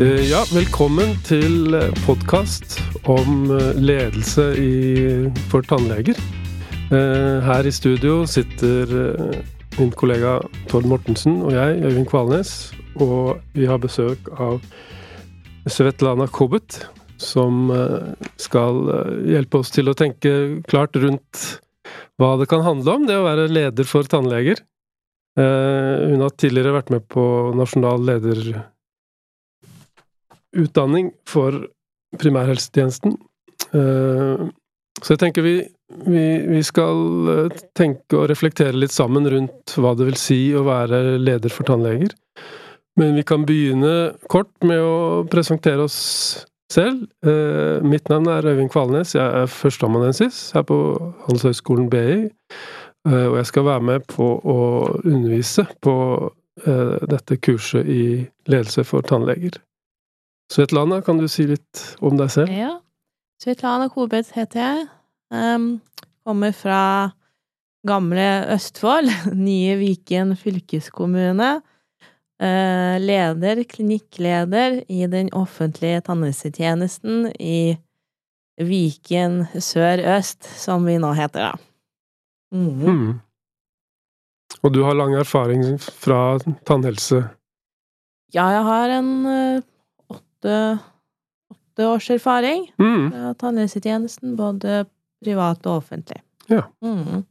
Eh, Ja, velkommen til podkast om eh, ledelse i, for tannleger. Eh, Her i studio sitter eh, min kollega Tord Mortensen og jeg, Øyvind Kvalnes. Og vi har besøk av Svetlana Kobet, som eh, skal eh, hjelpe oss til å tenke klart rundt hva det kan handle om, det å være leder for tannleger. Eh, Hun har tidligere vært med på nasjonal leder utdanning for primærhelsetjenesten. Eh, Så jeg tenker vi, vi, vi skal eh, tenke og reflektere litt sammen rundt hva det vil si å være leder for tannleger. Men vi kan begynne kort med å presentere oss selv. Eh, Mitt navn er Øyvind Kvalnes. Jeg er førsteamanuensis her på Handelshøyskolen BI. Og jeg skal være med på å undervise på dette kurset i ledelse for tannleger. Svetlana, kan du si litt om deg selv? Ja. Svetlana Kobet heter jeg. Um, kommer fra gamle Østfold, nye Viken fylkeskommune. Eh, leder, klinikkleder i den offentlige tannhelsetjenesten i Viken sør-øst, som vi nå heter, da. Mm. Mm. Og du har lang erfaring fra tannhelse. Ja, jeg har en eh, åtte, åtte års erfaring Hmm. fra tannhelsetjenesten, både privat og offentlig. Ja. Mm.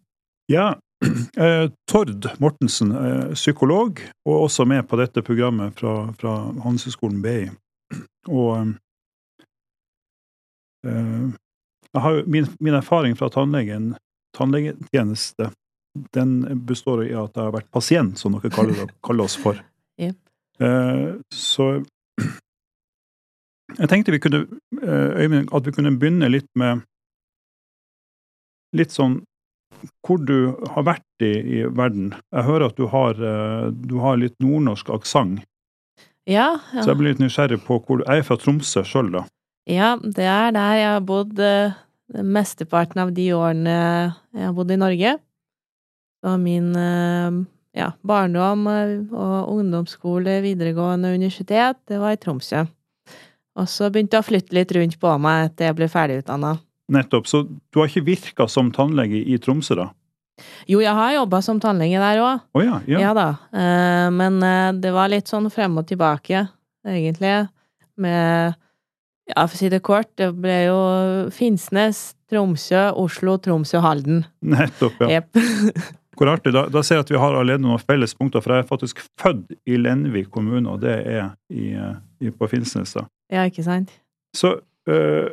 Ja, eh, Tord Mortensen, eh, psykolog, og også med på dette programmet fra, fra Handelshøyskolen BI. Og eh, jeg har, min, min erfaring fra tannlegen, tannlegetjeneste, den består i at jeg har vært pasient, som dere kaller, kaller oss for. Jep. Eh, så jeg tenkte vi kunne, eh, Øyvind, at vi kunne begynne litt med litt sånn hvor du har vært i, i verden. Jeg hører at du har, eh, du har litt nordnorsk aksent, Ja, ja. så jeg blir litt nysgjerrig på hvor du Jeg er fra Tromsø sjøl, da. Ja, det er der jeg har bodd eh, mesteparten av de årene jeg har bodd i Norge. Og min ja, barndom og ungdomsskole, videregående universitet, det var i Tromsø. Og så begynte jeg å flytte litt rundt på meg etter jeg ble ferdigutdanna. Nettopp. Så du har ikke virka som tannlege i Tromsø, da? Jo, jeg har jobba som tannlege der òg. Å ja, ja. Ja da. Eh, men eh, det var litt sånn frem og tilbake, egentlig. Med Ja, for å si det kort, det ble jo Finnsnes, Tromsø, Oslo, Tromsø, Halden. Nettopp, ja. Yep. Hvor artig. Da, da ser jeg at vi har allerede noen felles punkter, for jeg er faktisk født i Lenvik kommune, og det er i, eh, i, på Finnsnes, da. Ja, ikke sant? Så øh,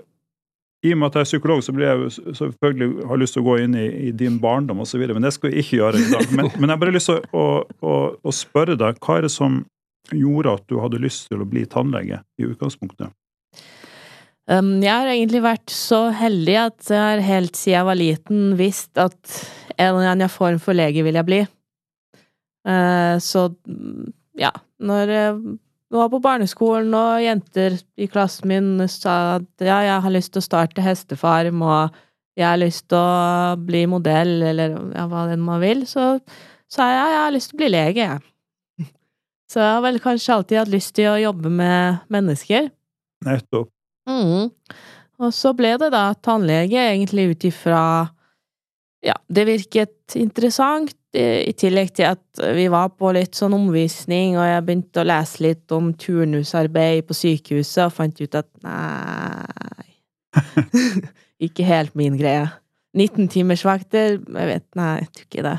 i og med at jeg er psykolog, så blir jeg jo selvfølgelig har lyst til å gå inn i, i din barndom osv., men det skal vi ikke gjøre i dag. Men, men jeg har bare lyst til å, å, å, spørre deg, hva er det som gjorde at du hadde lyst til å bli tannlege i utgangspunktet? Um, jeg har egentlig vært så heldig at jeg har helt siden jeg var liten visst at en eller annen form for lege vil jeg bli. Uh, så mm, ja, når jeg var på barneskolen og jenter i klassen min sa at ja, jeg har lyst til å starte hestefarm og jeg har lyst til å bli modell, eller ja, hva enn man vil, så sa jeg ja, jeg har lyst til å bli lege, jeg. Så jeg har vel kanskje alltid hatt lyst til å jobbe med mennesker. Nettopp. Mm. Og så ble det da tannlege, egentlig ut ifra Ja, det virket interessant, i tillegg til at vi var på litt sånn omvisning, og jeg begynte å lese litt om turnusarbeid på sykehuset, og fant ut at nei Ikke helt min greie. 19 timers vakter, jeg vet Nei, jeg tror ikke det.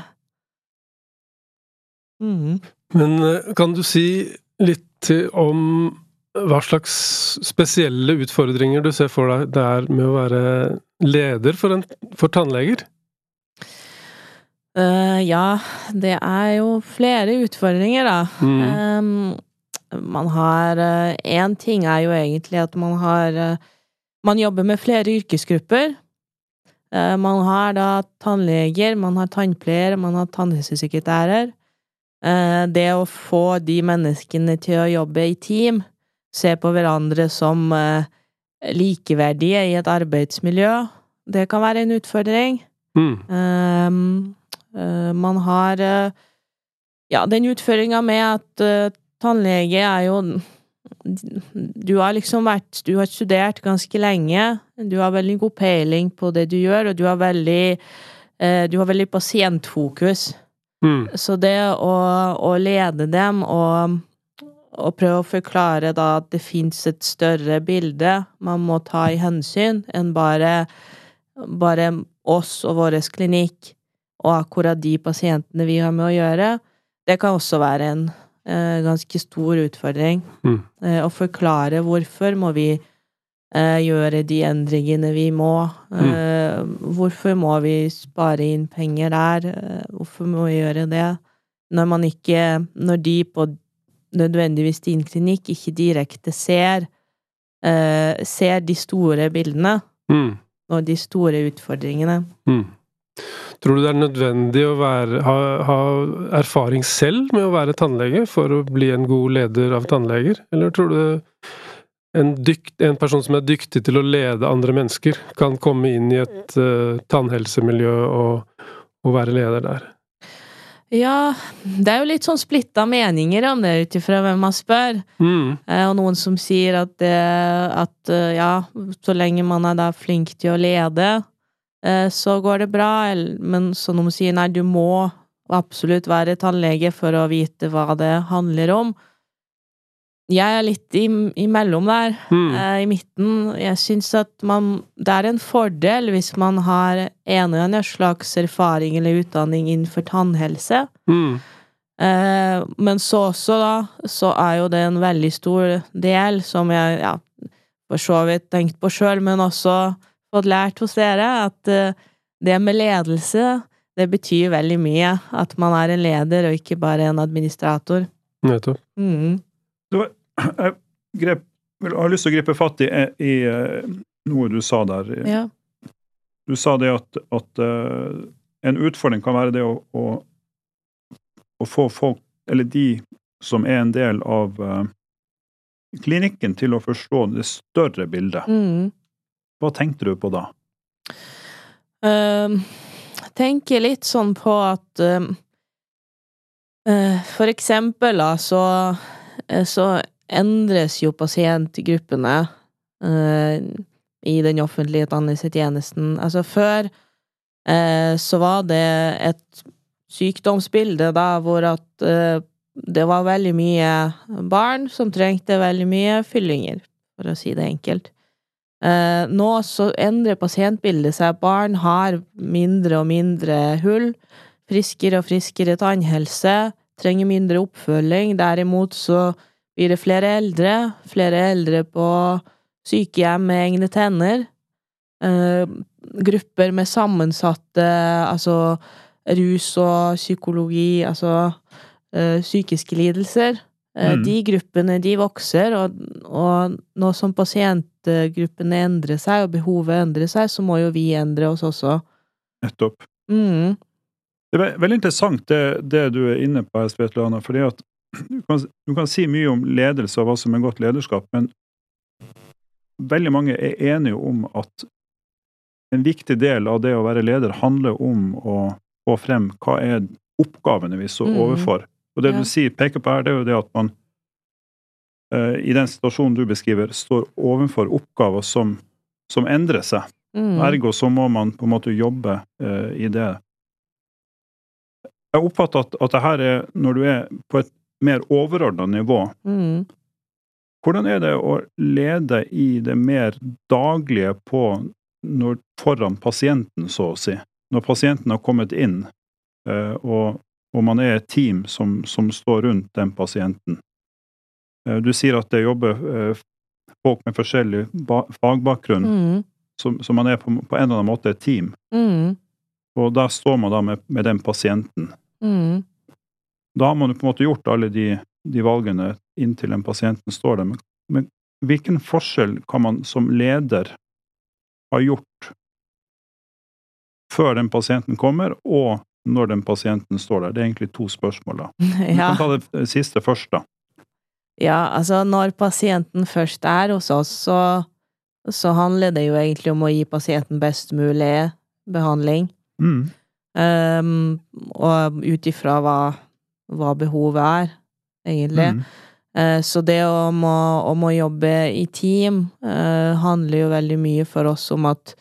Mm. Men eh, kan du si litt om hva slags spesielle utfordringer du ser for deg det er med å være leder for, en, for tannleger? Eh, ja, det er jo flere utfordringer, da. Mm. Um, man har Én ting er jo egentlig at man har uh, Man jobber med flere yrkesgrupper. Eh, man har da tannleger, man har tannpleiere, man har tannhelsesekretærer. Eh, det å få de menneskene til å jobbe i team, se på hverandre som eh, likeverdige i et arbeidsmiljø, det kan være en utfordring. Mm. Eh, man har eh, Ja, den utføringa med at eh, tannlege er jo Du har liksom vært Du har studert ganske lenge. Du har veldig god peiling på det du gjør, og du har veldig eh, Du har veldig pasientfokus. Mm. Så det å, å lede dem og, og prøve å forklare da at det fins et større bilde man må ta i hensyn, enn bare, bare oss og vår klinikk og akkurat de pasientene vi har med å gjøre, det kan også være en eh, ganske stor utfordring. Mm. Eh, å forklare hvorfor må vi eh, gjøre de endringene vi må. Eh, Hvorfor må vi spare inn penger der? Eh, Hvorfor må vi gjøre det? Når man ikke Når de på nødvendigvis din klinikk ikke direkte ser eh, ser de store bildene Mm. og de store utfordringene. Mm. Tror du det er nødvendig å være, ha, ha erfaring selv med å være tannlege for å bli en god leder av tannleger, eller tror du en, dykt, en person som er dyktig til å lede andre mennesker, kan komme inn i et uh, tannhelsemiljø og, og være leder der? Ja, det er jo litt sånn splitta meninger om det ut ifra hvem man spør. Mm. Eh, Og noen som sier at, det, at eh, ja, så lenge man er da flink til å lede, eh, så går det bra. Men så noen sier nei, du må absolutt være tannlege for å vite hva det handler om. Jeg er litt i, imellom der, Mm. eh, i midten. Jeg syns at man Det er en fordel hvis man har en eller annen slags erfaring eller utdanning innenfor tannhelse. Mm. Eh, men så også, da, så er jo det en veldig stor del som jeg, ja, for så vidt tenkt på sjøl, men også fått lært hos dere, at eh, det med ledelse, det betyr veldig mye. At man er en leder og ikke bare en administrator. Nettopp. Mm. Jeg grep, jeg har lyst til å gripe fatt i, i eh, noe du sa der. Ja. Du sa det at, at eh, en utfordring kan være det å, å, å få folk, eller de som er en del av eh, klinikken, til å forstå det større bildet. Mm. Hva tenkte du på da? Uh, tenker litt sånn på at uh, uh, For eksempel, da, så, uh, så endres jo pasientgruppene eh, i den offentlige tannhelsetjenesten. Altså, før så var det et sykdomsbilde da hvor at det var veldig mye barn som trengte veldig mye fyllinger, for å si det enkelt. Eh, nå så endrer pasientbildet seg. Barn har mindre og mindre hull. Friskere og friskere tannhelse. Trenger mindre oppfølging. Derimot så blir det flere eldre. Flere eldre på sykehjem med egne tenner. Eh, grupper med sammensatte Altså rus og psykologi, altså eh, psykiske lidelser. Eh, Mm. De gruppene, de vokser, og, og nå som pasientgruppene endrer seg, og behovet endrer seg, så må jo vi endre oss også. Nettopp. Mm. Det er veldig interessant det, det du er inne på, Svetlana. fordi at du kan, du kan si mye om ledelse og hva som er godt lederskap, men veldig mange er enige om at en viktig del av det å være leder handler om å få frem hva er oppgavene vi står Mm. Og det Ja. du sier, peker på her, det er jo det at man uh, i den situasjonen du beskriver, står overfor oppgaver som, som endrer seg. Mm. Ergo så må man på en måte jobbe uh, i det. Jeg oppfatter at, at det her er når du er på et mer overordna nivå. Mm. Hvordan er det å lede i det mer daglige på når, foran pasienten, så å si? Når pasienten har kommet inn, eh, og, og man er et team som, som står rundt den pasienten. Eh, Du sier at det jobber eh, folk med forskjellig fagbakgrunn, Mm. så, så man er på, på en eller annen måte et team. Mm. Og da står man da med, med den pasienten. Mm. Da har man på en måte gjort alle de, de valgene inntil den pasienten står der. Men, men hvilken forskjell kan man som leder ha gjort før den pasienten kommer, og når den pasienten står der? Det er egentlig to spørsmål, da. Vi Ja. kan ta det siste først, da. ja, altså når pasienten først er hos oss, så, så handler det jo egentlig om å gi pasienten best mulig behandling. Mm. Um, og ut ifra hva, hva behovet er, egentlig. Mm. Eh, så det om å, om å jobbe i team uh, handler jo veldig mye for oss om at,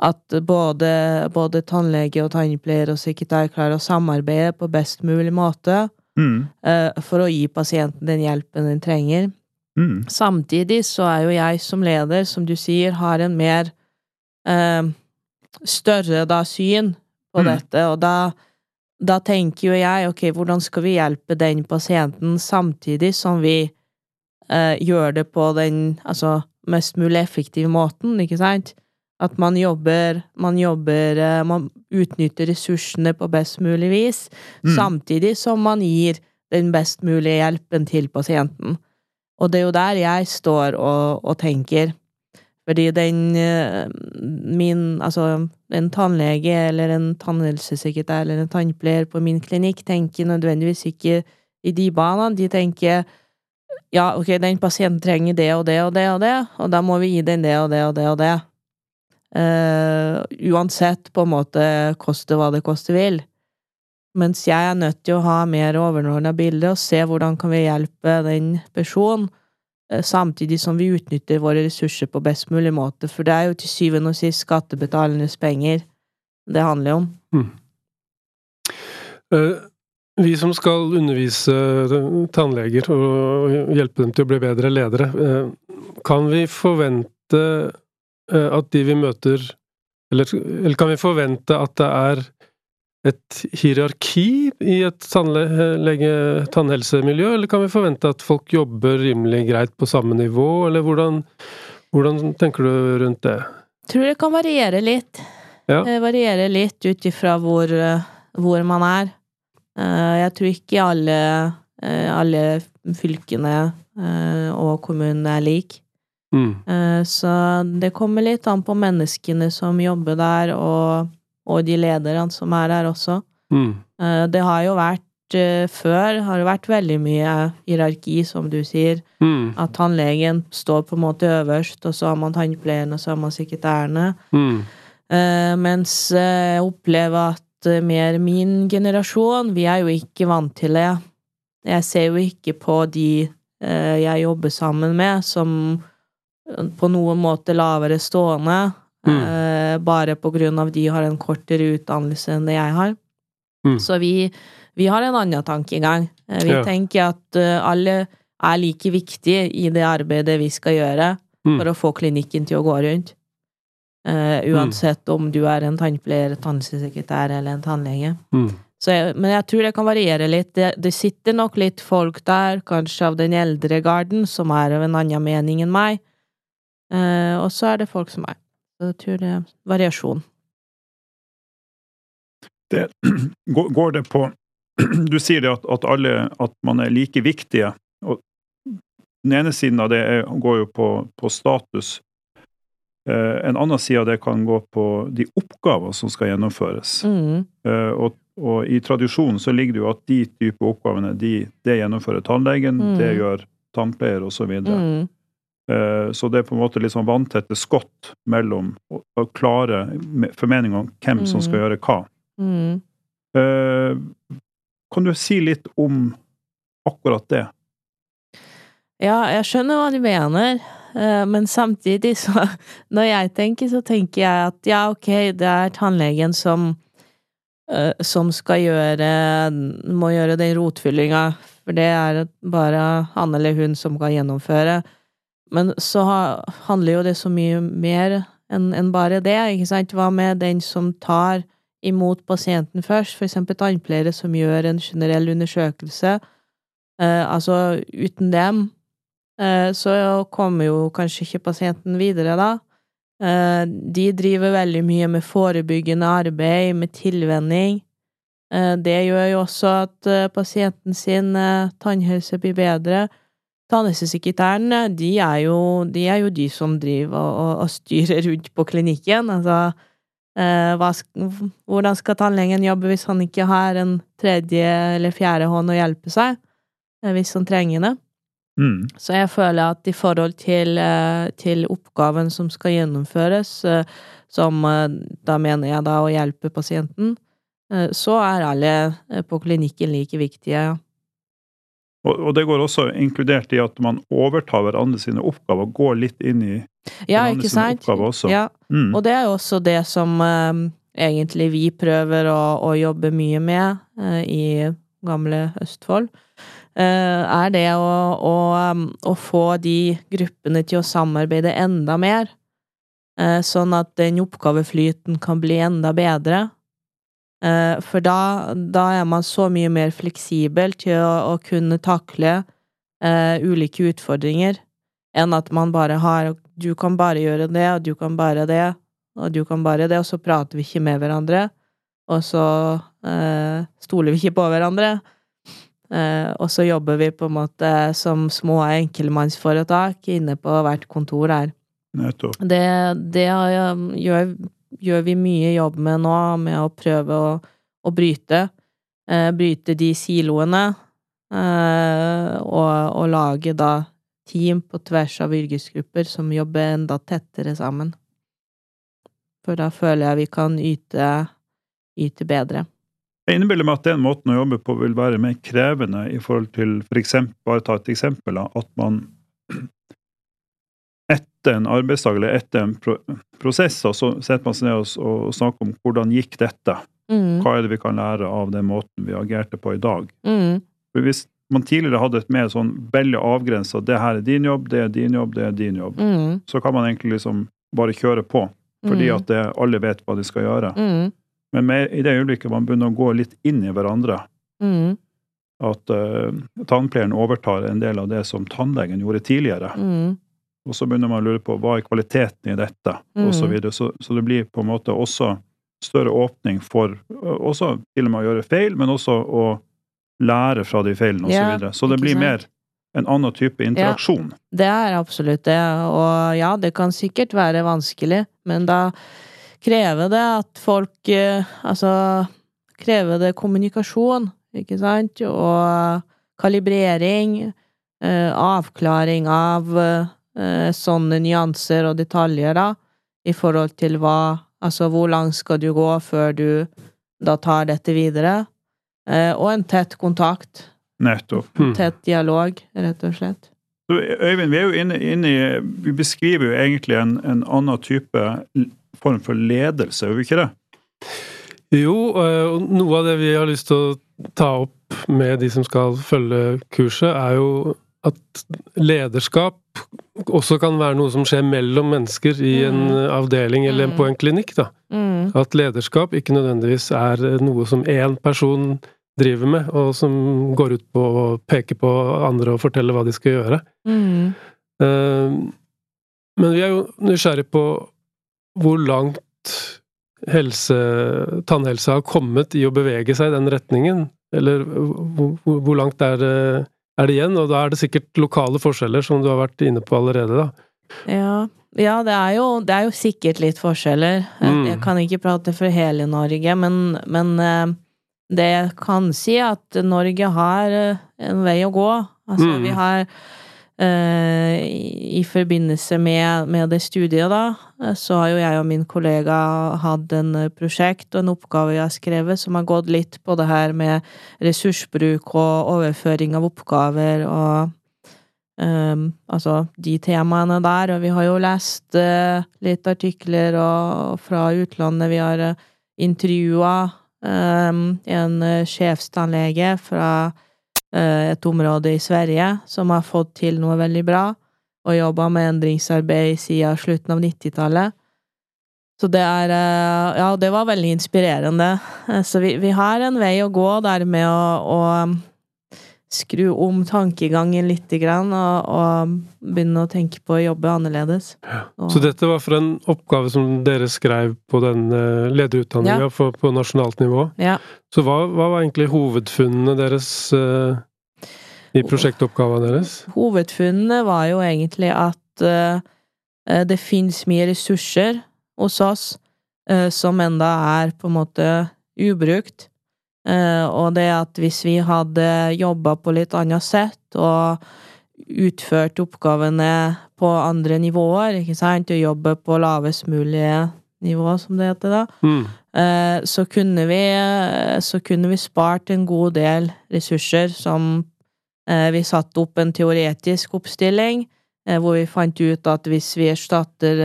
at både, både tannlege og tannpleier og sekretær klarer å samarbeide på best mulig måte Mm. uh, for å gi pasienten den hjelpen den trenger. Mm. Samtidig så er jo jeg som leder, som du sier, har en mer uh, større da syn på Mm. dette, og da, da tenker jo jeg ok, hvordan skal vi hjelpe den pasienten samtidig som vi eh, gjør det på den altså mest mulig effektive måten, ikke sant? At man jobber, man jobber eh, Man utnytter ressursene på best mulig vis, Mm. samtidig som man gir den best mulige hjelpen til pasienten. Og det er jo der jeg står og, og tenker. Fordi den eh, Min Altså, en tannlege eller en tannhelsesekretær eller en tannpleier på min klinikk tenker nødvendigvis ikke i de banene. De tenker ja, ok, den pasienten trenger det og det og det og det, og da må vi gi den det og det og det og det. Eh, uansett, på en måte, koste hva det koste vil. Mens jeg er nødt til å ha mer overordna bilde og se hvordan kan vi hjelpe den personen, uh, samtidig som vi utnytter våre ressurser på best mulig måte. For det er jo til syvende og sist skattebetalernes penger det handler om. Eh, Vi som skal undervise tannleger og hjelpe dem til å bli bedre ledere, kan vi forvente at de vi møter Eller, eller kan vi forvente at det er et hierarki i et tannhelsemiljø, eller kan vi forvente at folk jobber rimelig greit på samme nivå, eller hvordan, hvordan tenker du rundt det? Tror det kan variere litt. Ja. Variere litt ut ifra hvor, eh, hvor man er. Eh, Jeg tror ikke alle, eh, alle fylkene eh, og kommunene er like. Mm. Eh, Så det kommer litt an på menneskene som jobber der, og, og de lederne som er der også. Mm. Eh, Det har jo vært eh, før har det vært veldig mye hierarki, som du sier. Mm. At tannlegen står på en måte øverst, og så har man tannpleierne, og så har man sekretærene. Mm. Mens jeg opplever at mer min generasjon, vi er jo ikke vant til det. Jeg ser jo ikke på de jeg jobber sammen med, som på noen måte lavere stående, Mm. eh, bare på grunn av de har en kortere utdannelse enn det jeg har. Mm. Så vi, vi har en annen tankegang. Eh, Vi Ja. tenker at uh, alle er like viktige i det arbeidet vi skal gjøre Mm. for å få klinikken til å gå rundt. Uh, uansett om du er en tannpleier, tannsekretær eller en tannlege. Mm. Så jeg, men jeg tror det kan variere litt. Det, det sitter nok litt folk der, kanskje av den eldre garden, som er av en annen mening enn meg. Eh, og så er det folk som er. Så jeg tror det er variasjon. Det, går det på Du sier det at, at alle At man er like viktige. Og den ene siden av det er, går jo på, på status. Eh, en annen side av det kan gå på de oppgaver som skal gjennomføres. Mm, Eh, og, og i tradisjonen så ligger det jo at de type oppgavene, de, det gjennomfører tannlegen, Mm. det gjør tannpleier osv. Mm, så det er på en måte litt sånn vanntette skott mellom å, klare me- formeninger om hvem som skal Mm. gjøre hva. mm. Eh, kan du si litt om akkurat det? Ja, jeg skjønner hva du mener, eh, men samtidig så Når jeg tenker, så tenker jeg at ja, ok, det er tannlegen som eh, som skal gjøre må gjøre den rotfyllinga, for det er bare han eller hun som kan gjennomføre. Men så handler jo det så mye mer enn bare det, ikke sant? Hva med den som tar imot pasienten først, for eksempel tannpleiere som gjør en generell undersøkelse? Eh, altså, uten dem eh, så kommer jo kanskje ikke pasienten videre, da. Eh, de driver veldig mye med forebyggende arbeid, med tilvenning. Eh, det gjør jo også at eh, pasienten sin eh, tannhelse blir bedre. Tannhelsesekretærene, de er jo de, er jo de som driver og, og, styrer rundt på klinikken. Altså, eh, hva, hvordan skal tannlegen jobbe hvis han ikke har en tredje eller fjerde hånd å hjelpe seg? eh, Hvis han trenger det. Mm. Så jeg føler at i forhold til, eh, til oppgaven som skal gjennomføres, eh, som da mener jeg da å hjelpe pasienten, så er alle på klinikken like viktige. Og, det går også inkludert i at man overtar hverandre sine oppgaver, går litt inn i Ja, hverandre sine sant? oppgaver også. Ja, Mm. og det er jo også det som eh, egentlig vi prøver å, å jobbe mye med eh, i gamle Østfold. eh, er det å, å, um, å få de gruppene til å samarbeide enda mer. eh, sånn at den oppgaveflyten kan bli enda bedre. Eh, for da, da er man så mye mer fleksibel til å, å kunne takle eh, ulike utfordringer, enn at man bare har Du kan bare gjøre det, og du kan bare det, og du kan bare det, og så prater vi ikke med hverandre, og så eh, stoler vi ikke på hverandre. Eh, og så jobber vi på en måte som små enkeltmannsforetak inne på hvert kontor der. Nettopp. Det, det gjør, gjør vi mye jobb med nå, med å prøve å, å bryte. Eh, bryte de siloene. Eh, og, og lage da team på tvers av yrkesgrupper som jobber enda tettere sammen. For da føler jeg vi kan yte, yte bedre. Jeg innbiller meg at den måten å jobbe på vil være mer krevende i forhold til for bare ta et eksempel, at man etter en arbeidsdag eller etter en pro prosess, og så setter man seg ned og, og snakker om hvordan gikk dette? Mm, Hva er det vi kan lære av den måten vi agerte på i dag? mm, For Hvis man tidligere hadde et mer sånn veldig avgrensa 'det her er din jobb, det er din jobb, det er din jobb', mm, så kan man egentlig liksom bare kjøre på, fordi mm, at det, alle vet hva de skal gjøre. mm, Men med, i det øyeblikket man begynner å gå litt inn i hverandre, mm, at uh, tannpleieren overtar en del av det som tannlegen gjorde tidligere, mm, og så begynner man å lure på hva er kvaliteten i dette, og så Mm. videre. Så, så det blir på en måte også større åpning for også til og med å gjøre feil, men også å lære fra de feilene, og så Ja, videre. Så det blir mer en annen type interaksjon. Det er absolutt det, og ja, det kan sikkert være vanskelig, men da krever det at folk eh, Altså krever det kommunikasjon, ikke sant, og kalibrering, eh, avklaring av eh, sånne nyanser og detaljer, da, i forhold til hva Altså, hvor langt skal du gå før du da tar dette videre? Eh, og en tett kontakt. Nettopp. Mm. Tett dialog, rett og slett. Så, Øyvind, vi er jo inne, inne i Vi beskriver jo egentlig en, en annen type form for ledelse, gjør vi ikke det? Jo, eh, og noe av det vi har lyst til å ta opp med de som skal følge kurset, er jo at lederskap også kan være noe som skjer mellom mennesker i en Mm. avdeling eller Mm. på en klinikk. da. Mm. At lederskap ikke nødvendigvis er noe som én person driver med, og som går ut på å peke på andre og fortelle hva de skal gjøre. Mm. Eh, Men vi er jo nysgjerrig på hvor langt helse, tannhelse har kommet i å bevege seg i den retningen. Eller hvor, hvor langt er det, er det igjen? Og da er det sikkert lokale forskjeller, som du har vært inne på allerede, da. Ja. ja, det er jo, det er jo sikkert litt forskjeller. Mm. jeg kan ikke prate for hele Norge, men, men eh, det jeg kan si, at Norge har eh, en vei å gå. Altså, Mm. vi har i, I forbindelse med, med det studiet, da, eh, så har jo jeg og min kollega hatt en eh, prosjekt og en oppgave jeg har skrevet, som har gått litt på det her med ressursbruk og overføring av oppgaver og Um, altså de temaene der, og vi har jo lest uh, litt artikler og, fra utlandet. Vi har uh, intervjua um, en uh, sjefstannlege fra et område i Sverige som har fått til noe veldig bra, og jobba med endringsarbeid siden slutten av 90-tallet. Så det er uh, Ja, det var veldig inspirerende. Uh, så vi, vi har en vei å gå der med å, å skru om tankegangen lite grann, og, og begynne å tenke på å jobbe annerledes. Ja. Så dette var for en oppgave som dere skrev på den uh, lederutdanninga Ja. på, på nasjonalt nivå. Ja. Så hva, hva var egentlig hovedfunnene deres uh, i prosjektoppgavene deres? Hovedfunnene var jo egentlig at eh, eh, det fins mye ressurser hos oss uh, som enda er på en måte ubrukt. Eh, og det at hvis vi hadde jobba på litt annet sett og utført oppgavene på andre nivåer, ikke sant, og jobbe på lavest mulige nivå, som det heter da, Mm. Eh, så kunne vi så kunne vi spart en god del ressurser som Eh, vi satte opp en teoretisk oppstilling hvor vi fant ut at hvis vi erstatter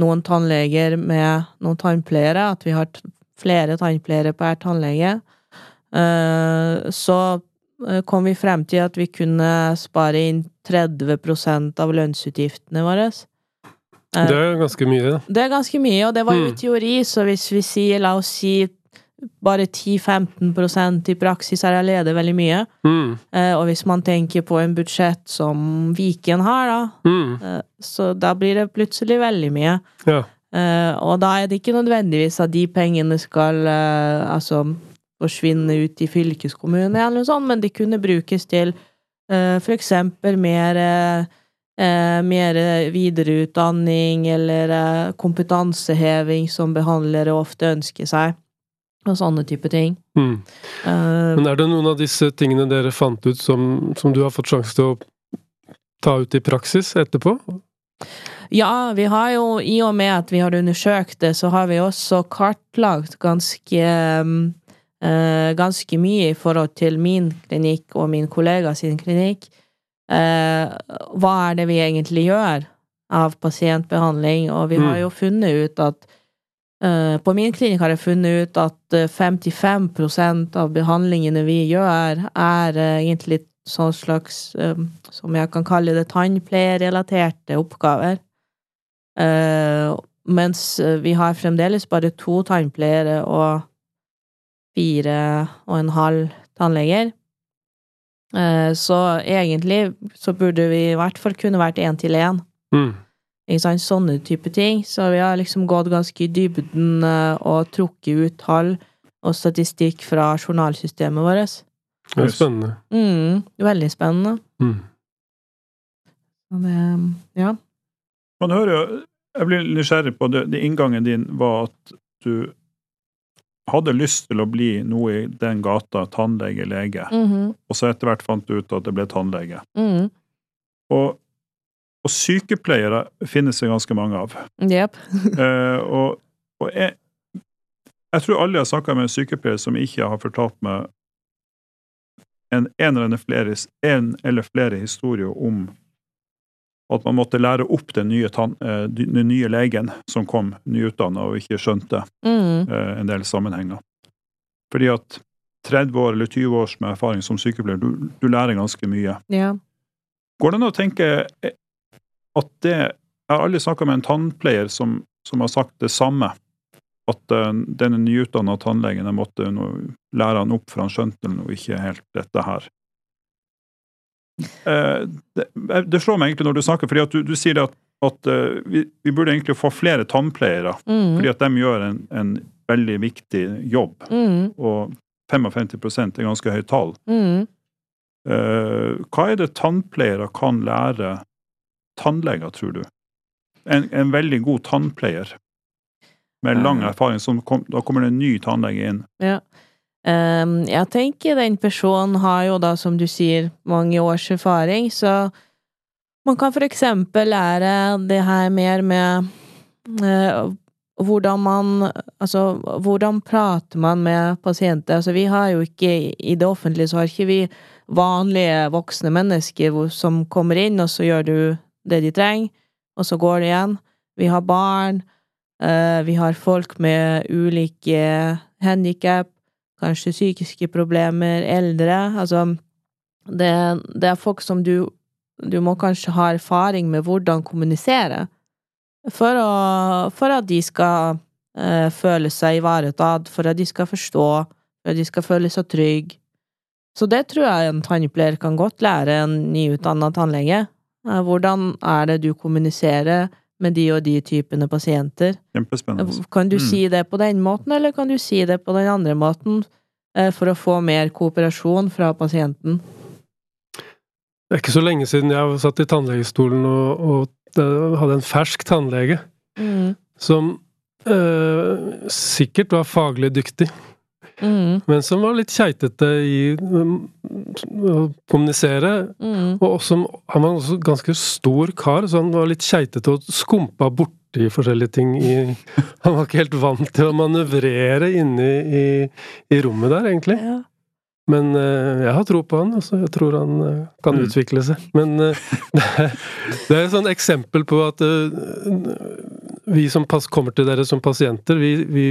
noen tannleger med noen tannpleiere, at vi har flere tannpleiere per tannlege, så kom vi frem til at vi kunne spare inn 30% av lønnsutgiftene våre. Det er ganske mye. Det er ganske mye, og det var jo mm. teori, så hvis vi sier, la oss si bare 10-15% i praksis er allerede veldig mye. Mm. Eh, og hvis man tenker på en budsjett som Viken har, da, mm. eh, så da blir det plutselig veldig mye. Ja. Eh, og da er det ikke nødvendigvis at de pengene skal eh, altså forsvinne ut i fylkeskommunen, eller noe sånt, men de kunne brukes til eh, for eksempel mer eh, mer videreutdanning eller kompetanseheving som behandlere ofte ønsker seg og sånne type ting. Mm. Uh, Men er det noen av disse tingene dere fant ut som, som, du har fått sjanse til å ta ut i praksis etterpå? Ja, vi har jo, i og med at vi har undersøkt det, så har vi også kartlagt ganske uh, ganske mye i forhold til min klinikk og min kollega sin klinikk. Uh, hva er det vi egentlig gjør av pasientbehandling? Og vi har mm. jo funnet ut at Eh, på min klinikk har jeg funnet ut at 55 eh, av behandlingene vi gjør, er egentlig sånn slags, som jeg kan kalle det, tannpleierelaterte oppgaver. Mens vi har fremdeles bare to tannpleiere og fire og en halv tannleger. Så egentlig så burde vi i hvert fall kunne vært én til én. Mm. Sånne type ting. Så vi har liksom gått ganske i dybden eh, og trukket ut tall og statistikk fra journalsystemet vårt. Det er spennende. Mm, veldig spennende. Mm. Det, ja. Man hører jo Jeg blir nysgjerrig på det, det inngangen din var at du hadde lyst til å bli noe i den gata, tannlege, lege, mm -hmm. og så etter hvert fant du ut at det ble tannlege. Mm. Og og sykepleiere finnes det ganske mange av. Yep. uh, og, og jeg, jeg, tror alle har snakka med en sykepleier som ikke har fortalt meg en, en, eller flere, en, eller flere, historier om at man måtte lære opp den nye, tann, uh, den nye legen som kom nyutdanna og ikke skjønte mm. uh, en del sammenhenger. Fordi at 30 år eller 20 års med erfaring som sykepleier, du, du lærer ganske mye. Ja. Går det an å tenke at det Jeg har aldri snakka med en tannpleier som, som, har sagt det samme. At uh, denne nyutdanna tannlegen jeg måtte lære han opp, for han skjønte noe ikke helt dette her. Uh, det, det, slår meg egentlig når du snakker, fordi at du, du sier at, at vi, vi, burde egentlig få flere tannpleiere. Mm. Fordi at de gjør en, en veldig viktig jobb. Mm. Og 55 er ganske høyt tall. Mm. hva er det tannpleiere kan lære tannleger, tror du? En, en veldig god tannpleier med lang erfaring, kom, da kommer det en ny tannlege inn. Ja. Um, jeg tenker den personen har jo da, som du sier, mange års erfaring, så man kan for eksempel lære det her mer med uh, hvordan man Altså, hvordan prater man med pasienter? Altså, vi har jo ikke I det offentlige så har ikke vi vanlige voksne mennesker som kommer inn, og så gjør du det de trenger, og så går det igjen. Vi har barn, vi har folk med ulike handikap, kanskje psykiske problemer, eldre. Altså, det, det, er folk som du Du må kanskje ha erfaring med hvordan kommunisere for, å, for at de skal uh, føle seg ivaretatt, for at de skal forstå, for at de skal føle seg trygge. Så det tror jeg en tannpleier kan godt lære en nyutdanna tannlege. Hvordan er det du kommuniserer med de og de typene pasienter? Kjempespennende. Kan du mm. si det på den måten, eller kan du si det på den andre måten, eh, for å få mer kooperasjon fra pasienten? Det er ikke så lenge siden jeg satt i tannlegestolen og, og hadde en fersk tannlege mm. som øh, sikkert var faglig dyktig. Mm. Men som var litt keitete i kommunisere. Mm. Og også, han var også ganske stor kar, så han var litt keitete og skumpa borti forskjellige ting i Han var ikke helt vant til å manøvrere inne i, i rommet der, egentlig. Ja. Men uh, jeg har tro på han. Altså. Jeg tror han uh, kan Mm. utvikle seg. Men uh, det, er, det er et sånt eksempel på at vi som pass, kommer til dere som pasienter, vi, vi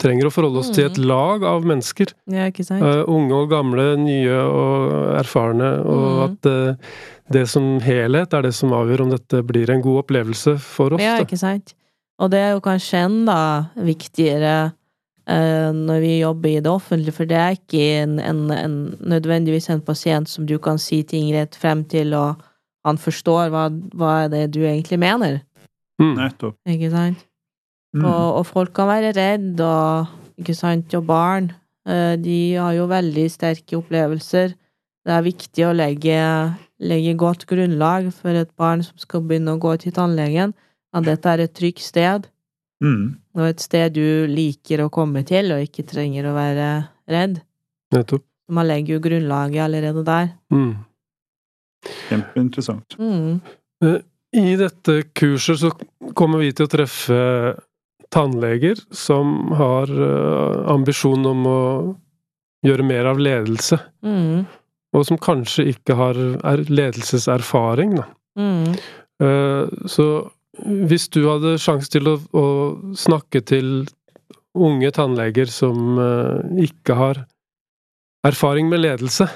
trenger å forholde oss til et lag av mennesker. Ja, ikke sant? Eh, unge og gamle, nye og erfarne. Og Mm. at uh, det som helhet er det som avgjør om dette blir en god opplevelse for oss. Ja, ikke sant? Og det er jo kanskje enda viktigere uh, når vi jobber i det offentlige, for det er ikke en, en, en, nødvendigvis en pasient som du kan si ting rett frem til, og han forstår hva, hva er det du egentlig mener, Mm. Nettopp. ikke sant? Mm. Og, og folk kan være redd, og, ikke sant, og barn, eh, de har jo veldig sterke opplevelser. Det er viktig å legge, legge godt grunnlag for et barn som skal begynne å gå til tannlegen, at dette er et trygt sted, Mm. og et sted du liker å komme til, og ikke trenger å være redd. Nettopp. Man legger jo grunnlaget allerede der. Mm. Kjempeinteressant. Mm. I dette kurset så kommer vi til å treffe tannleger som har eh, ambisjon om å gjøre mer av ledelse, Mm. og som kanskje ikke har er ledelseserfaring, da. Mm. Eh, Så hvis du hadde sjanse til å, å snakke til unge tannleger som eh, ikke har erfaring med ledelse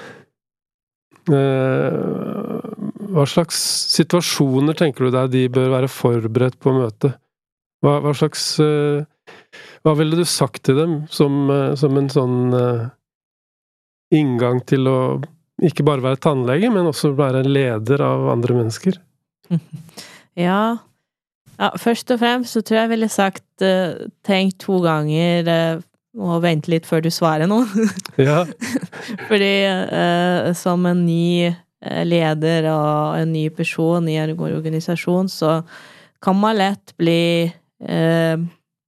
Hva slags situasjoner tenker du deg de bør være forberedt på å møte? Hva, hva slags eh, Hva ville du sagt til dem som, eh, som en sånn eh, inngang til å ikke bare være tannlege, men også være en leder av andre mennesker? Ja. ja. Først og fremst så tror jeg jeg ville sagt uh, tenk to ganger uh, og vente litt før du svarer noe. Ja. Fordi uh, som en ny leder og en ny person i en organisasjon, så kan man lett bli eh,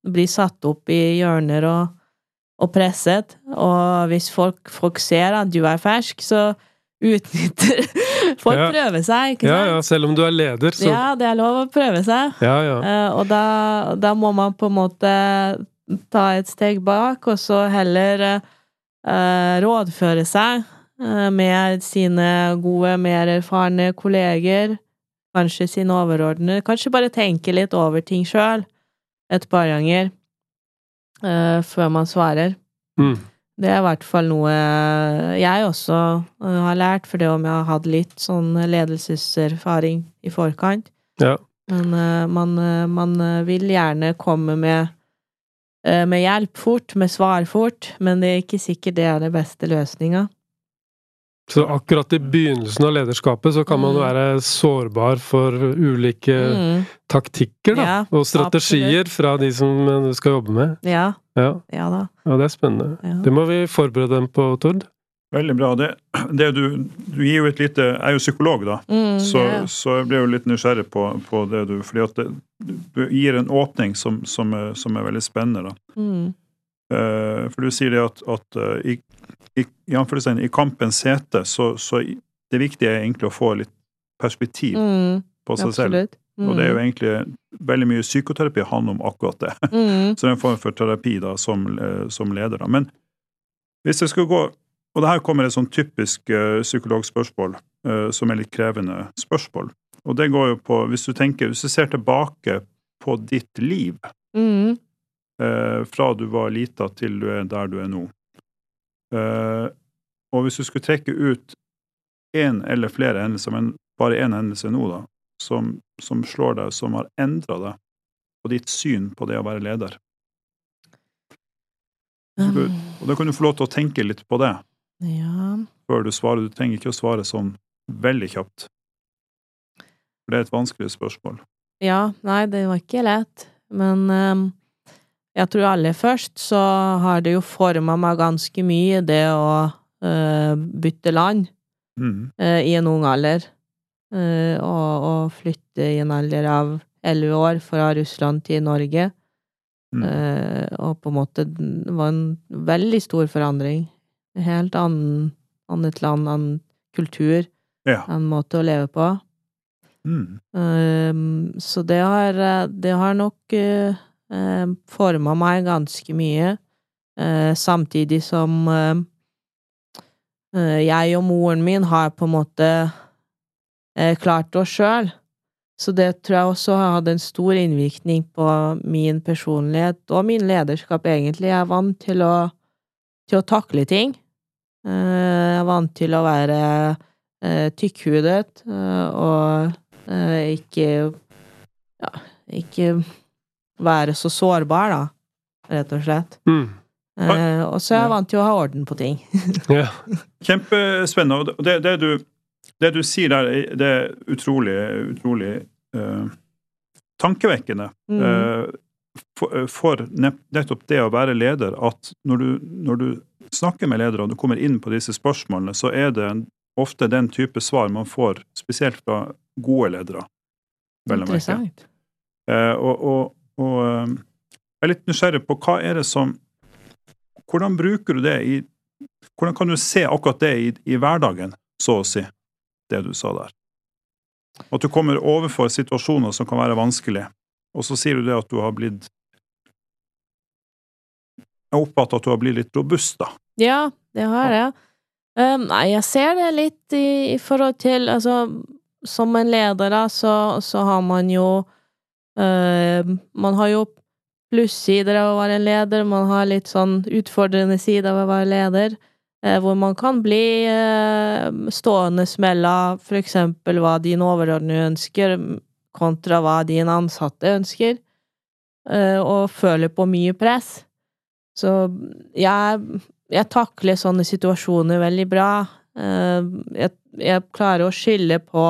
blir satt opp i hjørner og, og presset. Og hvis folk, folk ser at du er fersk, så utnytter Folk Ja. prøver seg, ikke sant? ja, selv om du er leder, så Ja, det er lov å prøve seg. Ja, ja. Eh, og da, da må man på en måte ta et steg bak, og så heller eh, rådføre seg eh, med sine gode, mer erfarne kolleger, kanskje sine overordnede. Kanskje bare tenke litt over ting sjøl et par ganger uh, før man svarer. Mm. Det er i hvert fall noe jeg også eh, har lært, for det om jeg har hatt litt sånn ledelseserfaring i forkant. Ja. Men uh, man, man vil gjerne komme med, uh, med hjelp fort, med svar fort, men det er ikke sikkert det er den beste løsninga. Så akkurat i begynnelsen av lederskapet så kan man Mm. være sårbar for ulike Mm, taktikker, da. Ja, og strategier fra de som du skal jobbe med. ja, Ja, ja da. ja det er spennende. Ja. Det må vi forberede dem på, Tord. Veldig bra. Det, det du, du gir jo et lite Jeg er jo psykolog, da. Mm, Så, så jeg ble jo litt nysgjerrig på, på det du fordi at det, du gir en åpning som, som, er, som er veldig spennende. da. Mm, Eh, for du sier det at, at eh, i, i, i, i kampens hete, så, så det viktige er egentlig å få litt perspektiv mm, på seg selv. Mm, Og det er jo egentlig veldig mye psykoterapi handler om akkurat det. mm, Så det er en form for terapi da, som, eh, som leder. Da. Men hvis jeg skulle gå Og det her kommer et sånn typisk uh, psykologspørsmål, uh, som er litt krevende spørsmål. Og det går jo på Hvis du tenker, hvis du ser tilbake på ditt liv mm, eh, fra du var lita til du er der du er nå Og hvis du skulle trekke ut én eller flere hendelser, men bare én hendelse nå, da, som, som slår deg, som har endra deg og ditt syn på det å være leder du, Og da kan du få lov til å tenke litt på det Ja. før du svarer. Du trenger ikke å svare sånn veldig kjapt. For det er et vanskelig spørsmål. Ja, nei, det var ikke lett. Men ehm, jeg tror aller først så har det jo forma meg ganske mye, det å uh, bytte land Mm. uh, i en ung alder. Uh, og, og flytte i en alder av elleve år fra Russland til Norge. Mm. Og på en måte det var en veldig stor forandring. Helt annen, annet land, annen kultur, Ja. annen måte å leve på. Mm. Så det har, det har nok uh, forma meg ganske mye, eh, samtidig som eh, eh, jeg og moren min har på en måte eh, klart oss sjøl. Så det tror jeg også har hatt en stor innvirkning på min personlighet og min lederskap, egentlig. Jeg er vant til å, til å takle ting. Eh, jeg er vant til å være eh, tykkhudet eh, og eh, ikke Ja, ikke være så sårbar, da, rett og slett. Mm. Eh, og så er jeg vant til å ha orden på ting. Ja. Kjempespennende. Og det, det, du, det du sier der, det er utrolig, utrolig uh, tankevekkende. Mm. Uh, for, for nettopp det å være leder, at når du, når du snakker med ledere og du kommer inn på disse spørsmålene, så er det ofte den type svar man får, spesielt fra gode ledere. vel. Interessant. Eh, og, og, og eh, jeg er litt nysgjerrig på hva er det som Hvordan bruker du det i Hvordan kan du se akkurat det i, i hverdagen, så å si, det du sa der? At du kommer overfor situasjoner som kan være vanskelige, og så sier du det at du har blitt Jeg oppfatter at du har blitt litt robust, da. Ja, det har jeg. Um, nei, jeg ser det litt i, i forhold til Altså, som en leder, da, så, så har man jo Man har jo plussider av å være en leder, man har litt sånn utfordrende sider av å være leder, eh, hvor man kan bli eh, stående mellom for eksempel hva din overordnede ønsker, kontra hva dine ansatte ønsker, eh, og føler på mye press. Så jeg, jeg takler sånne situasjoner veldig bra. Eh, Jeg, jeg klarer å skille på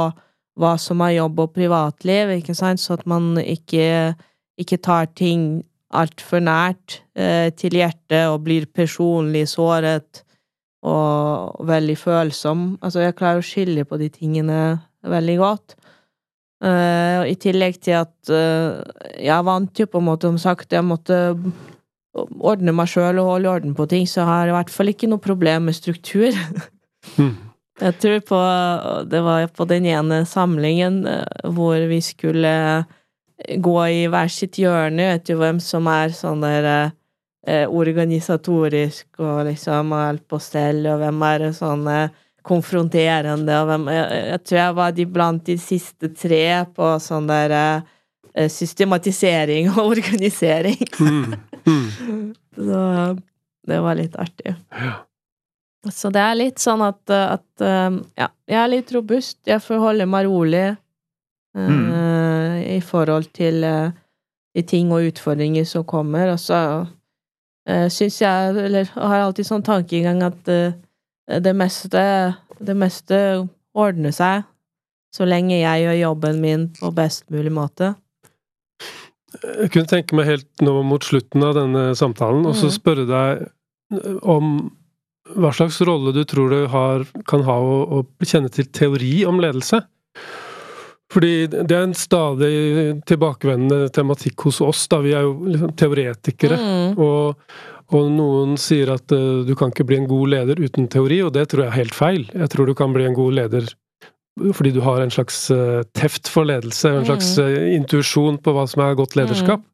hva som er jobb og privatliv, ikke sant, så at man ikke, ikke tar ting altfor nært eh, til hjertet og blir personlig såret og veldig følsom. Altså, jeg klarer å skille på de tingene veldig godt. Uh, I tillegg til at uh, jeg vant jo på en måte, som sagt, jeg måtte ordne meg sjøl og holde orden på ting, så jeg har i hvert fall ikke noe problem med struktur. Mm. Jeg tror på Det var på den ene samlingen eh, hvor vi skulle gå i hver sitt hjørne, vet du hvem som er sånn der eh, organisatorisk og liksom alt på stell, og hvem er sånn eh, konfronterende, og hvem jeg, jeg tror jeg var de blant de siste tre på sånn der eh, systematisering og organisering. Mm. Mm. Så det var litt artig. Ja. Så det er litt sånn at, at eh, Ja, jeg er litt robust. Jeg forholder meg rolig eh, i forhold til uh, de ting og utfordringer som kommer. Og så uh, syns jeg, eller har alltid sånn tankegang at uh, det meste Det meste ordner seg så lenge jeg gjør jobben min på best mulig måte. Jeg kunne tenke meg helt nå mot slutten av denne samtalen, og så Mhm. spørre deg om hva slags rolle du tror du har, kan ha å, å kjenne til teori om ledelse. Fordi det er en stadig tilbakevendende tematikk hos oss, da. Vi er jo liksom teoretikere. Mm. Og, og noen sier at uh, du kan ikke bli en god leder uten teori, og det tror jeg er helt feil. Jeg tror du kan bli en god leder fordi du har en slags uh, teft for ledelse, en slags uh, intuisjon på hva som er godt lederskap.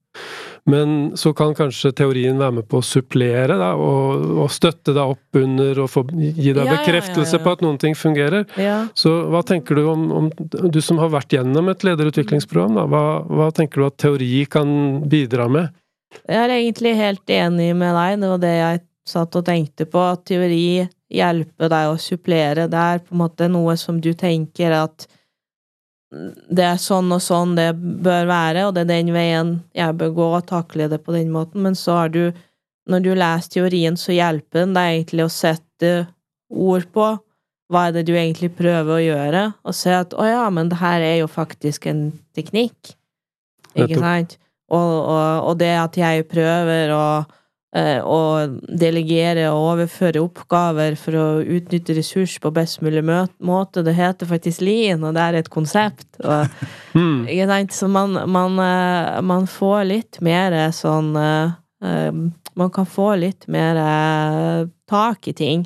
Men så kan kanskje teorien være med på å supplere da, og, og støtte deg opp under og få, gi deg Ja, ja, ja, bekreftelse ja. på at noen ting fungerer. Ja. Så hva tenker du om, om du som har vært gjennom et lederutviklingsprogram, da, hva, hva tenker du at teori kan bidra med? Jeg er egentlig helt enig med deg. Det var det jeg satt og tenkte på. At teori hjelper deg å supplere. Det er på en måte noe som du tenker at det er sånn og sånn det bør være, og det er den veien jeg bør gå og takle det på den måten. Men så har du, når du leser teorien, så hjelper den deg egentlig å sette ord på hva er det du egentlig prøver å gjøre, og se at å ja, men det her er jo faktisk en teknikk. Ikke sant? Og, og, og det at jeg prøver å, eh, å delegere og overføre oppgaver for å utnytte ressurs på best mulig måte, det heter faktisk lean, og det er et konsept. Og, mm. sant? Så man, man, eh, man får litt mer sånn eh, eh, Man kan få litt mer eh, tak i ting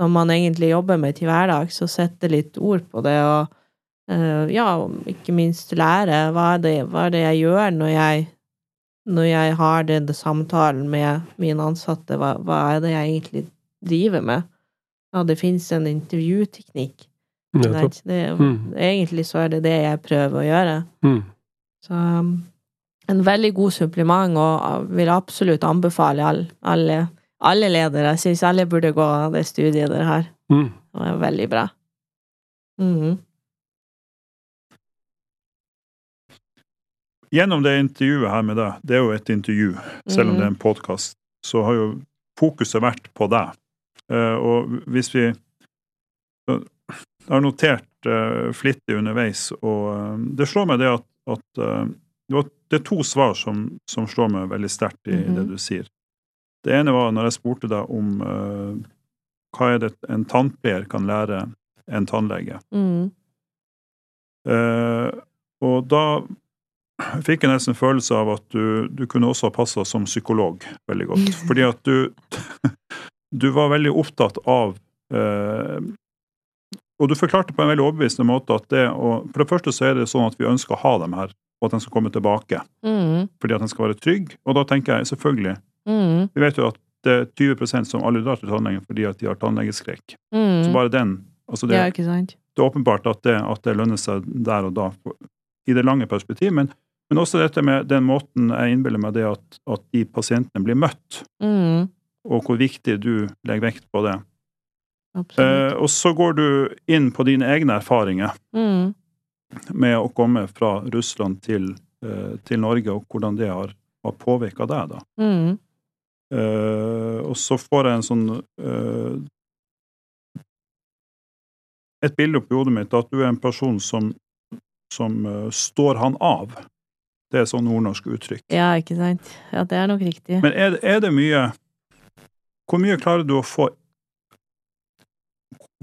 som man egentlig jobber med til hverdag, så sette litt ord på det, og eh, ja, ikke minst lære hva er det, hva er det jeg gjør når jeg når jeg har den samtalen med mine ansatte, hva, hva er det jeg egentlig driver med? Ja, det fins en intervjuteknikk. Det, Mm. Egentlig så er det det jeg prøver å gjøre. Mm. Så um, en veldig god supplement, og uh, vil absolutt anbefale all, alle, alle ledere. Jeg syns alle burde gå det studiet der her. Mm. Det er veldig bra. Mhm. Gjennom det intervjuet her med deg, det er jo et intervju, selv om det er en podkast, så har jo fokuset vært på deg. Eh, og hvis vi Jeg har notert eh, flittig underveis, og eh, det slår meg det at, at eh, det, er to svar som, som slår meg veldig sterkt i Mhm. det du sier. Det ene var når jeg spurte deg om uh, hva er det en tannpleier kan lære en tannlege. Mm. Uh, og da fikk jeg nesten følelse av at du, du kunne også ha passa som psykolog veldig godt. Fordi at du Du var veldig opptatt av eh, Og du forklarte på en veldig overbevisende måte at det å For det første så er det sånn at vi ønsker å ha dem her, og at de skal komme tilbake. Mm. Fordi at de skal være trygge. Og da tenker jeg selvfølgelig mm. Vi vet jo at det er 20% som aldri drar til tannlegen fordi at de har tannlegeskrekk. Mm. Så bare den altså det, det er åpenbart at det, at det lønner seg der og da, i det lange perspektiv. Men, men også dette med den måten jeg innbiller meg det at, at de pasientene blir møtt, mm. og hvor viktig du legger vekt på det. Eh, og så går du inn på dine egne erfaringer mm. med å komme fra Russland til, eh, til Norge, og hvordan det har, har påvirka deg. da. Mm. Eh, og så får jeg en sånn eh, Et bilde oppi hodet mitt at du er en person som, som eh, står han av. Det er sånn nordnorsk uttrykk. Ja, ikke sant? Ja, det er nok riktig. Men er, er det mye Hvor mye klarer du å få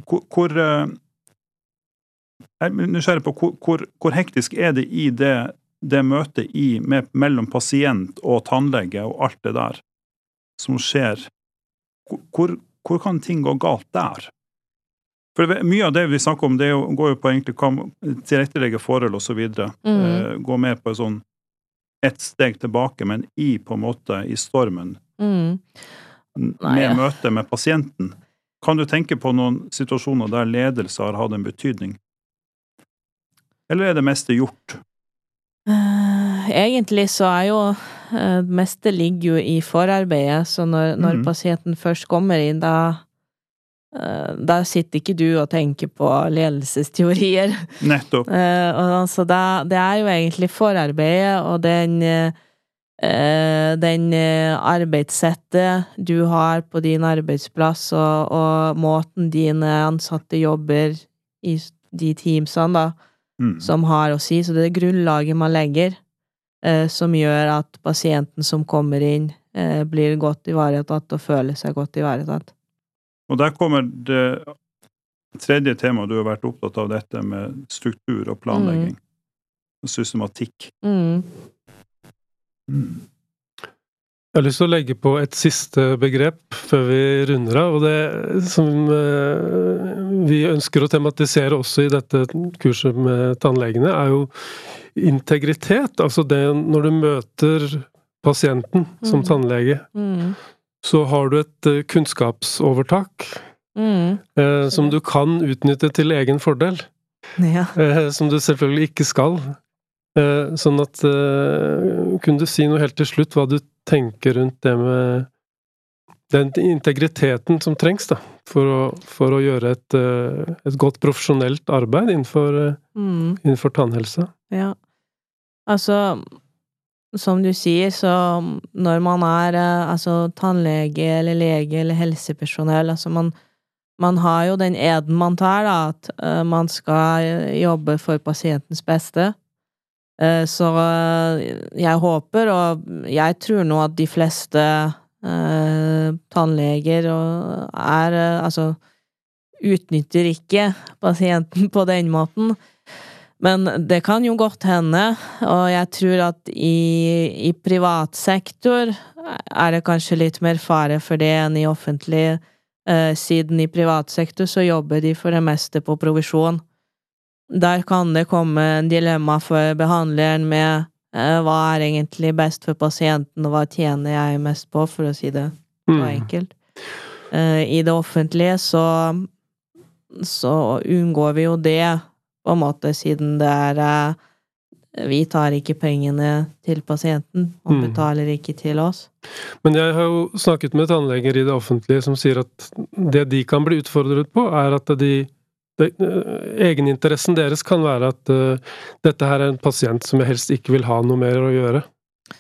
Hvor, hvor eh, Jeg er nysgjerrig på hvor, hvor, hvor hektisk er det i det, det møtet i, med, mellom pasient og tannlege og alt det der som skjer? Hvor- Hvor, kan ting gå galt der? For Mye av det vi snakker om, det går jo på egentlig hva- tilrettelegge forhold osv. Mm. Eh, gå mer på en sånn ett steg tilbake, men i på en måte i stormen Mm. Nei, med møtet med pasienten. Kan du tenke på noen situasjoner der ledelse har hatt en betydning? Eller er det meste gjort? Eh, Egentlig så er jo eh, Det meste ligger jo i forarbeidet, så når, når mm. pasienten først kommer inn, da eh, Da sitter ikke du og tenker på ledelsesteorier. Nettopp. Eh, og altså, det, det er jo egentlig forarbeidet og den eh, den arbeidssettet du har på din arbeidsplass, og, og måten dine ansatte jobber i de teamsene, da, Mm. som har å si. Så det er grunnlaget man legger, som gjør at pasienten som kommer inn, blir godt ivaretatt og føler seg godt ivaretatt. Og der kommer det tredje temaet du har vært opptatt av, dette med struktur og planlegging. Og systematikk. Mm. Jeg har lyst til å legge på et siste begrep før vi runder av, og det som eh, vi ønsker å tematisere også i dette kurset med tannlegene, er jo integritet. Altså det når du møter pasienten som Mhm. tannlege, Mm. Så har du et eh, kunnskapsovertak Mm. eh, som du kan utnytte til egen fordel. Ja. Eh, som du selvfølgelig ikke skal. Eh, sånn at Kunne du si noe helt til slutt, hva du tenker rundt det med den integriteten som trengs da, for å, for å gjøre et, et godt profesjonelt arbeid innenfor, Mm. innenfor tannhelse? Ja. Altså, som du sier, så når man er eh, altså tannlege eller lege eller helsepersonell, altså man, man har jo den eden man tar, da, at uh, man skal eh, jobbe for pasientens beste. Så jeg håper, og jeg tror nå at de fleste tannleger er Altså utnytter ikke pasienten på den måten. Men det kan jo godt hende, og jeg tror at i, i privat sektor er det kanskje litt mer fare for det enn i offentlig, eh, siden i privat sektor så jobber de for det meste på provisjon. Der kan det komme en dilemma for behandleren med eh, hva er egentlig best for pasienten, og hva tjener jeg mest på, for å si det så Mm. enkelt. Eh, I det offentlige så så unngår vi jo det, på en måte, siden det er eh, Vi tar ikke pengene til pasienten, og Mm. betaler ikke til oss. Men jeg har jo snakket med tannleger i det offentlige som sier at det de kan bli utfordret på, er at de eh, Egeninteressen deres kan være at uh, dette her er en pasient som jeg helst ikke vil ha noe mer å gjøre.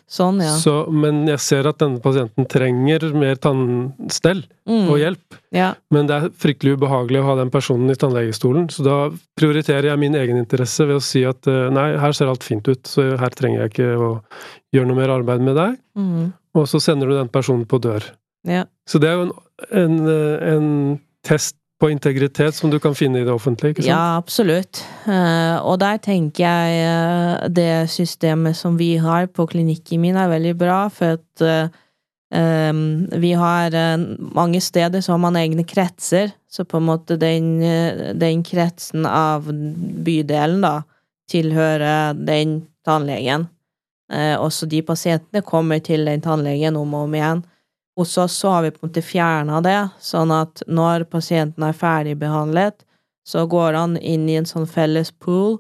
Sånn, ja. Så, men jeg ser at denne pasienten trenger mer tannstell Mm. og hjelp. Ja. Men det er fryktelig ubehagelig å ha den personen i tannlegestolen, så da prioriterer jeg min egeninteresse ved å si at eh, nei, her ser alt fint ut, så her trenger jeg ikke å gjøre noe mer arbeid med deg. Mm. Og så sender du den personen på dør. ja. Så det er jo en, en, eh, en test på integritet som du kan finne i det offentlige, ikke sant? Ja, absolutt. Eh, og der tenker jeg eh, det systemet som vi har på klinikken min er veldig bra, for at eh, vi har mange steder så har man egne kretser, så på en måte den, den kretsen av bydelen da, tilhører den tannlegen. Også de pasientene kommer til den tannlegen om og om igjen. Hos oss så har vi på en måte fjerna det, sånn at når pasienten er ferdigbehandlet, så går han inn i en sånn felles pool,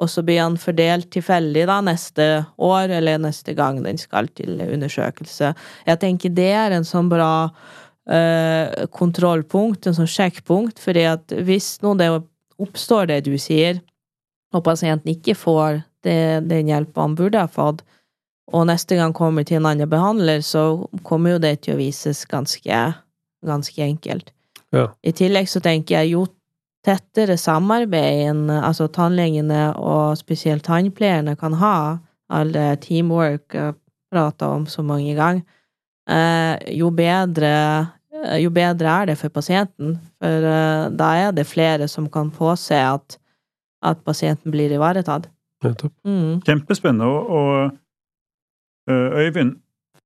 og så blir han fordelt tilfeldig da neste år eller neste gang den skal til undersøkelse. Jeg tenker det er en sånn bra eh, kontrollpunkt, en sånn sjekkpunkt, fordi at hvis nå det oppstår det du sier, og pasienten ikke får det, den hjelpa han burde ha fått, og neste gang kommer til en annen behandler, så kommer jo det til å vises ganske, ganske enkelt. Ja. I tillegg så tenker jeg jo tettere samarbeid altså tannlegene og spesielt tannpleierne kan ha, alle teamwork prata om så mange ganger, eh, jo bedre eh, jo bedre er det for pasienten, for eh, da er det flere som kan påse at, at pasienten blir ivaretatt. Nettopp. Mm. Kjempespennende. Og, og Øyvind,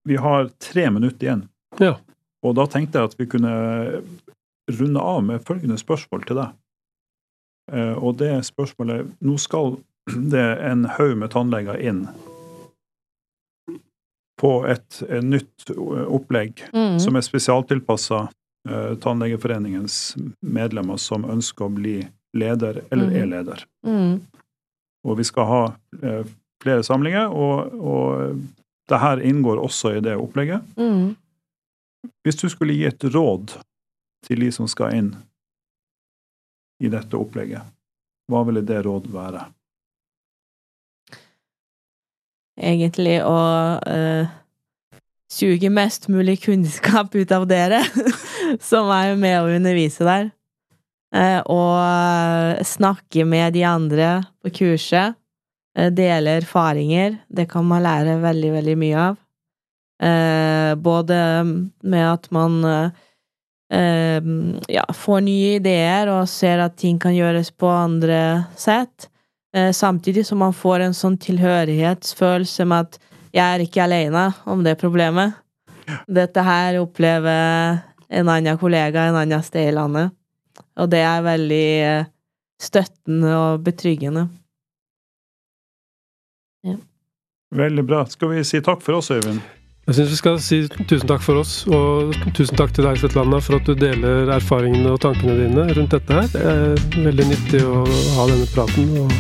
vi har tre minutter igjen. Ja. Og da tenkte jeg at vi kunne runde av med følgende spørsmål til deg. Eh, Og det spørsmålet Nå skal det en haug med tannleger inn på et, et nytt opplegg Mm. som er spesialtilpassa uh, Tannlegeforeningens medlemmer som ønsker å bli leder eller mm. er leder. Mm. Og vi skal ha eh, flere samlinger, og, og det her inngår også i det opplegget. Mm. Hvis du skulle gi et råd til de som skal inn i dette opplegget, hva ville det råd være? egentlig å eh, suge mest mulig kunnskap ut av dere som er med å undervise der. Eh, og eh, snakke med de andre på kurset. Eh, dele erfaringer. Det kan man lære veldig, veldig mye av. Eh, både med at man eh, ja, får nye ideer og ser at ting kan gjøres på andre sett. Samtidig som man får en sånn tilhørighetsfølelse med at jeg er ikke alene om det problemet. Dette her opplever en annen kollega en annen sted i landet. Og det er veldig støttende og betryggende. Veldig bra. Skal vi si takk for oss, Øyvind? Jeg syns vi skal si tusen takk for oss, og tusen takk til deg, Svetlana, for at du deler erfaringene og tankene dine rundt dette her. Det er veldig nyttig å ha denne praten og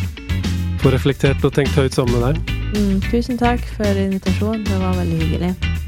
få reflektert og tenkt høyt sammen med deg. Mm, tusen takk for invitasjonen. Det var veldig hyggelig.